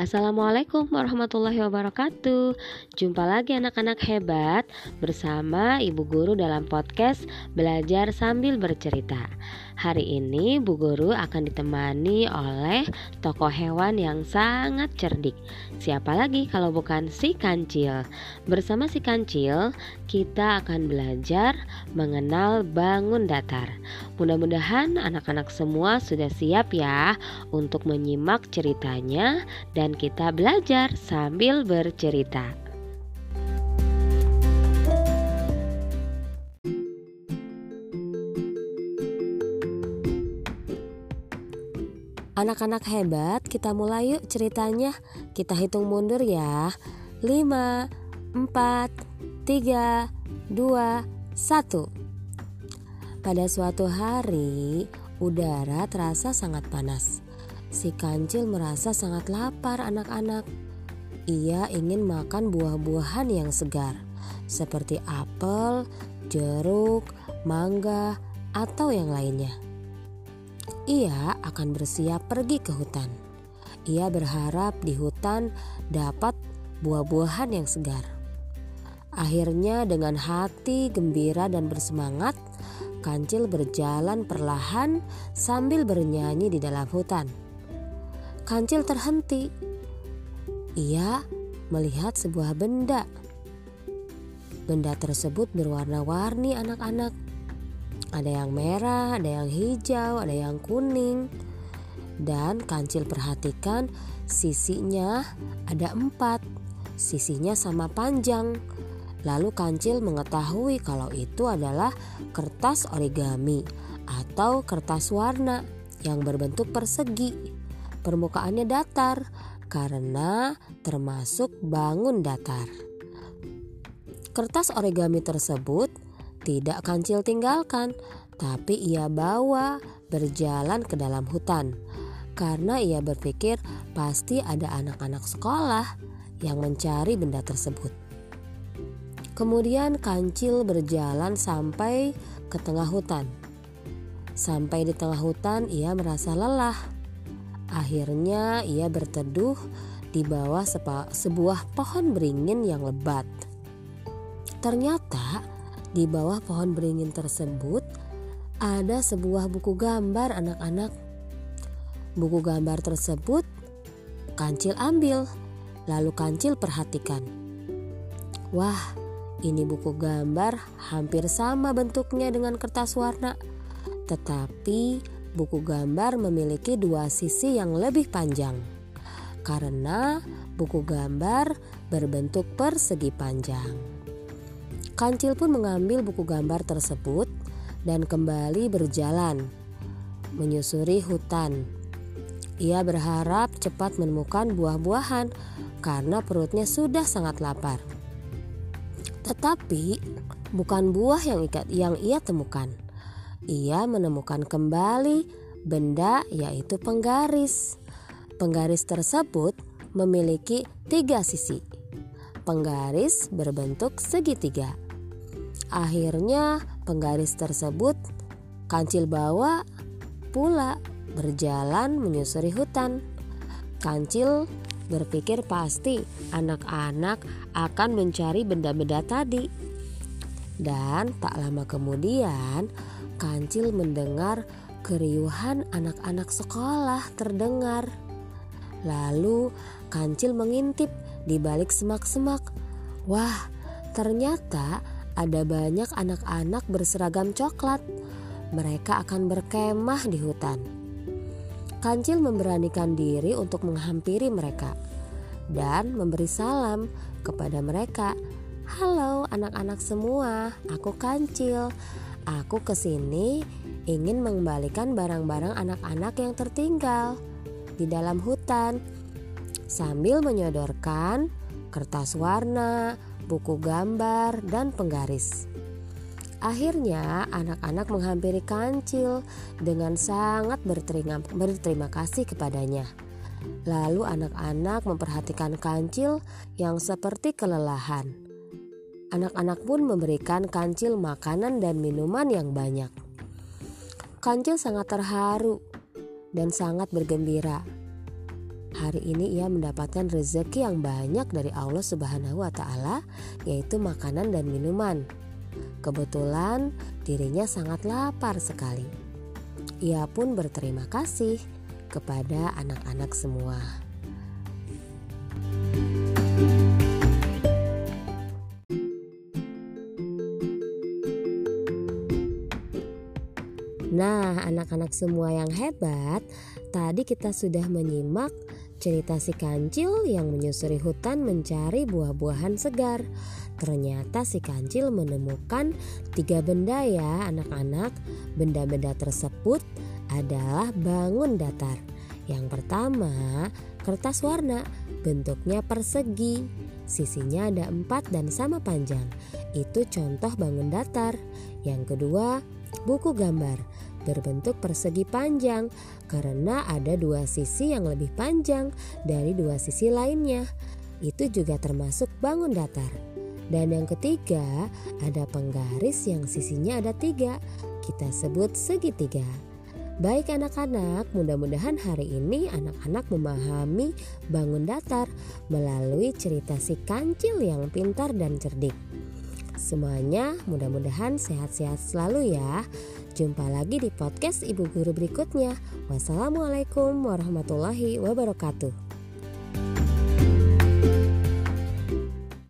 Assalamualaikum warahmatullahi wabarakatuh. Jumpa lagi anak-anak hebat bersama Ibu Guru dalam podcast Belajar Sambil Bercerita. Hari ini Bu Guru akan ditemani oleh tokoh hewan yang sangat cerdik. Siapa lagi kalau bukan si Kancil? Bersama si Kancil, kita akan belajar mengenal bangun datar. Mudah-mudahan anak-anak semua sudah siap ya untuk menyimak ceritanya dan dan kita belajar sambil bercerita. Anak-anak hebat, kita mulai yuk ceritanya. Kita hitung mundur ya. 5 4 3 2 1 Pada suatu hari, udara terasa sangat panas. Si kancil merasa sangat lapar anak-anak. Ia ingin makan buah-buahan yang segar, seperti apel, jeruk, mangga, atau yang lainnya. Ia akan bersiap pergi ke hutan. Ia berharap di hutan dapat buah-buahan yang segar. Akhirnya, dengan hati gembira dan bersemangat, Kancil berjalan perlahan sambil bernyanyi di dalam hutan. Kancil terhenti. Ia melihat sebuah benda. Benda tersebut berwarna-warni anak-anak. Ada yang merah, ada yang hijau, ada yang kuning. Dan kancil perhatikan sisinya ada empat. Sisinya sama panjang. Lalu kancil mengetahui kalau itu adalah kertas origami atau kertas warna yang berbentuk persegi permukaannya datar karena termasuk bangun datar. Kertas origami tersebut tidak kancil tinggalkan, tapi ia bawa berjalan ke dalam hutan karena ia berpikir pasti ada anak-anak sekolah yang mencari benda tersebut. Kemudian kancil berjalan sampai ke tengah hutan. Sampai di tengah hutan, ia merasa lelah Akhirnya ia berteduh di bawah sebuah pohon beringin yang lebat. Ternyata di bawah pohon beringin tersebut ada sebuah buku gambar anak-anak. Buku gambar tersebut Kancil ambil, lalu Kancil perhatikan. Wah, ini buku gambar hampir sama bentuknya dengan kertas warna, tetapi buku gambar memiliki dua sisi yang lebih panjang karena buku gambar berbentuk persegi panjang. Kancil pun mengambil buku gambar tersebut dan kembali berjalan menyusuri hutan. Ia berharap cepat menemukan buah-buahan karena perutnya sudah sangat lapar. Tetapi bukan buah yang ia temukan ia menemukan kembali benda yaitu penggaris. Penggaris tersebut memiliki tiga sisi. Penggaris berbentuk segitiga. Akhirnya penggaris tersebut kancil bawa pula berjalan menyusuri hutan. Kancil berpikir pasti anak-anak akan mencari benda-benda tadi. Dan tak lama kemudian Kancil mendengar keriuhan anak-anak sekolah terdengar. Lalu Kancil mengintip di balik semak-semak. Wah, ternyata ada banyak anak-anak berseragam coklat. Mereka akan berkemah di hutan. Kancil memberanikan diri untuk menghampiri mereka dan memberi salam kepada mereka. Halo anak-anak semua, aku Kancil. Aku ke sini ingin mengembalikan barang-barang anak-anak yang tertinggal di dalam hutan sambil menyodorkan kertas warna, buku gambar, dan penggaris. Akhirnya anak-anak menghampiri kancil dengan sangat berterima, berterima kasih kepadanya. Lalu anak-anak memperhatikan kancil yang seperti kelelahan. Anak-anak pun memberikan kancil makanan dan minuman yang banyak. Kancil sangat terharu dan sangat bergembira. hari ini ia mendapatkan rezeki yang banyak dari Allah Subhanahu wa taala, yaitu makanan dan minuman. Kebetulan dirinya sangat lapar sekali. Ia pun berterima kasih kepada anak-anak semua. Nah, anak-anak semua yang hebat, tadi kita sudah menyimak cerita si kancil yang menyusuri hutan mencari buah-buahan segar. Ternyata si kancil menemukan tiga benda ya anak-anak. Benda-benda tersebut adalah bangun datar. Yang pertama, kertas warna, bentuknya persegi. Sisinya ada empat dan sama panjang. Itu contoh bangun datar. Yang kedua, buku gambar berbentuk persegi panjang karena ada dua sisi yang lebih panjang dari dua sisi lainnya. Itu juga termasuk bangun datar. Dan yang ketiga, ada penggaris yang sisinya ada tiga. Kita sebut segitiga. Baik anak-anak, mudah-mudahan hari ini anak-anak memahami bangun datar melalui cerita si kancil yang pintar dan cerdik. Semuanya mudah-mudahan sehat-sehat selalu ya. Jumpa lagi di podcast Ibu Guru berikutnya. Wassalamualaikum warahmatullahi wabarakatuh.